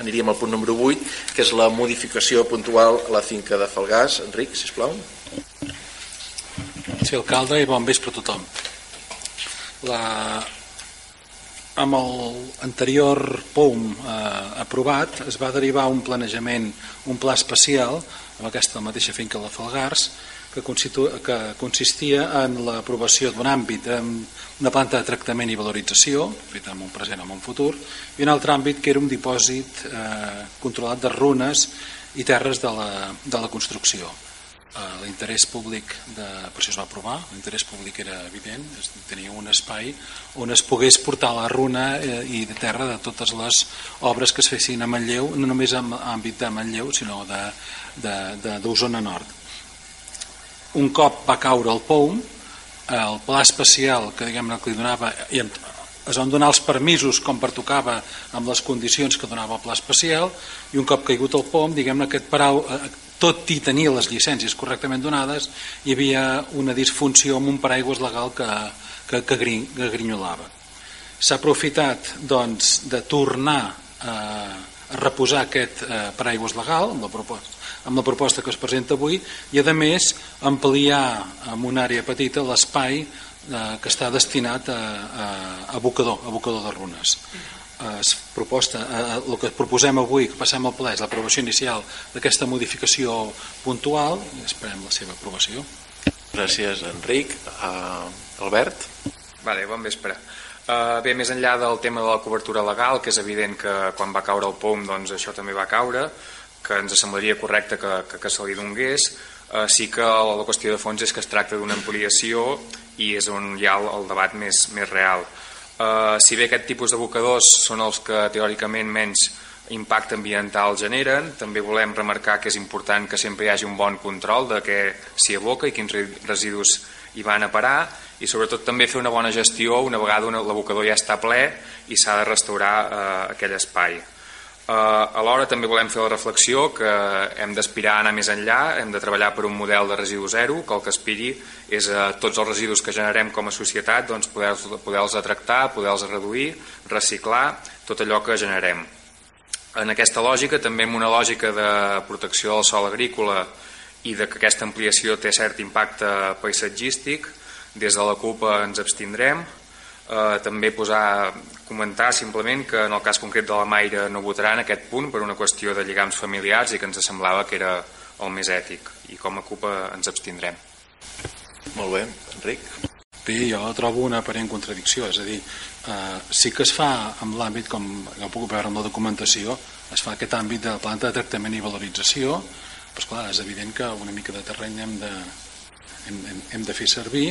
aniríem al punt número 8, que és la modificació puntual a la finca de Falgàs. Enric, sisplau. Sí, alcalde, i bon vespre a tothom. La... Amb l'anterior POUM eh, aprovat es va derivar un planejament, un pla especial amb aquesta mateixa finca de Falgars que, que consistia en l'aprovació d'un àmbit amb una planta de tractament i valorització, feta en un present o en un futur, i un altre àmbit que era un dipòsit eh, controlat de runes i terres de la, de la construcció. Eh, l'interès públic, de, per això es va aprovar, l'interès públic era evident, es tenia un espai on es pogués portar la runa eh, i de terra de totes les obres que es fessin a Manlleu, no només en àmbit de Manlleu, sinó d'Osona Nord un cop va caure el POUM el pla especial que diguem-ne que li donava i es van donar els permisos com pertocava amb les condicions que donava el pla especial i un cop caigut el POM diguem-ne aquest parau, eh, tot i tenir les llicències correctament donades hi havia una disfunció amb un paraigües legal que, que, que, grin, que grinyolava s'ha aprofitat doncs, de tornar a, a reposar aquest eh, paraigües legal amb la proposta amb la proposta que es presenta avui i a més ampliar amb una àrea petita l'espai eh, que està destinat a, a, a abocador, abocador de runes. Es proposta, eh, el que proposem avui que passem al ple és l'aprovació inicial d'aquesta modificació puntual. I esperem la seva aprovació. Gràcies Enric. Uh, Albert? Vale, bon vespre Uh, bé, més enllà del tema de la cobertura legal, que és evident que quan va caure el POM doncs això també va caure, que ens semblaria correcte que, que, que se li donés eh, sí que la qüestió de fons és que es tracta d'una ampliació i és on hi ha el, el debat més, més real. Eh, si bé aquest tipus d'abocadors són els que teòricament menys impacte ambiental generen, també volem remarcar que és important que sempre hi hagi un bon control de què s'hi aboca i quins residus hi van a parar i sobretot també fer una bona gestió una vegada l'abocador ja està ple i s'ha de restaurar eh, aquell espai. Uh, alhora també volem fer la reflexió que hem d'aspirar a anar més enllà, hem de treballar per un model de residu zero, que el que aspiri és a tots els residus que generem com a societat doncs poder-los poder tractar, poder-los reduir, reciclar, tot allò que generem. En aquesta lògica, també amb una lògica de protecció del sol agrícola i de que aquesta ampliació té cert impacte paisatgístic, des de la CUP ens abstindrem, eh, també posar, comentar simplement que en el cas concret de la Maire no votarà en aquest punt per una qüestió de lligams familiars i que ens semblava que era el més ètic. I com a CUP ens abstindrem. Molt bé, Enric. Bé, jo trobo una aparent contradicció, és a dir, eh, sí que es fa amb l'àmbit, com ja puc veure amb la documentació, es fa aquest àmbit de planta de tractament i valorització, però esclar, és evident que una mica de terreny hem de, hem, hem, hem de fer servir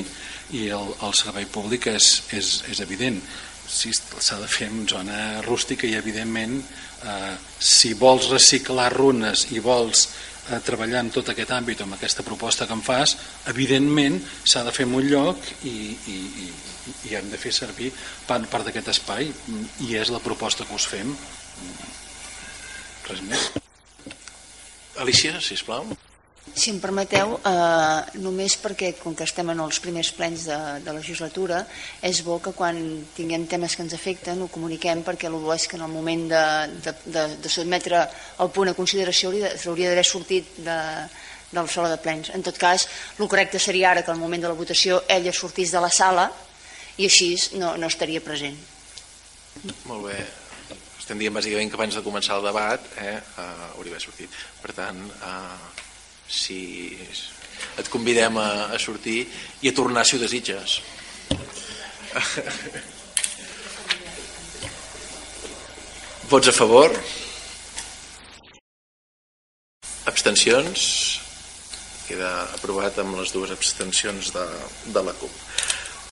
i el, el servei públic és, és, és evident. Si s'ha de fer en zona rústica i evidentment eh, si vols reciclar runes i vols eh, treballar en tot aquest àmbit amb aquesta proposta que em fas evidentment s'ha de fer en un lloc i, i, i, i hem de fer servir part, part d'aquest espai. I és la proposta que us fem. Res més Alicia, sisplau si em permeteu, eh, només perquè com que estem en els primers plens de, de legislatura, és bo que quan tinguem temes que ens afecten ho comuniquem perquè el és que en el moment de, de, de, de sotmetre el punt a consideració s'hauria d'haver sortit de, de la sala de plens. En tot cas, el correcte seria ara que al moment de la votació ella sortís de la sala i així no, no estaria present. Molt bé. Estem dient bàsicament que abans de començar el debat eh, uh, hauria d'haver sortit. Per tant, uh, si et convidem a, a sortir i a tornar si ho desitges. Vots a favor? Abstencions? Queda aprovat amb les dues abstencions de, de la CUP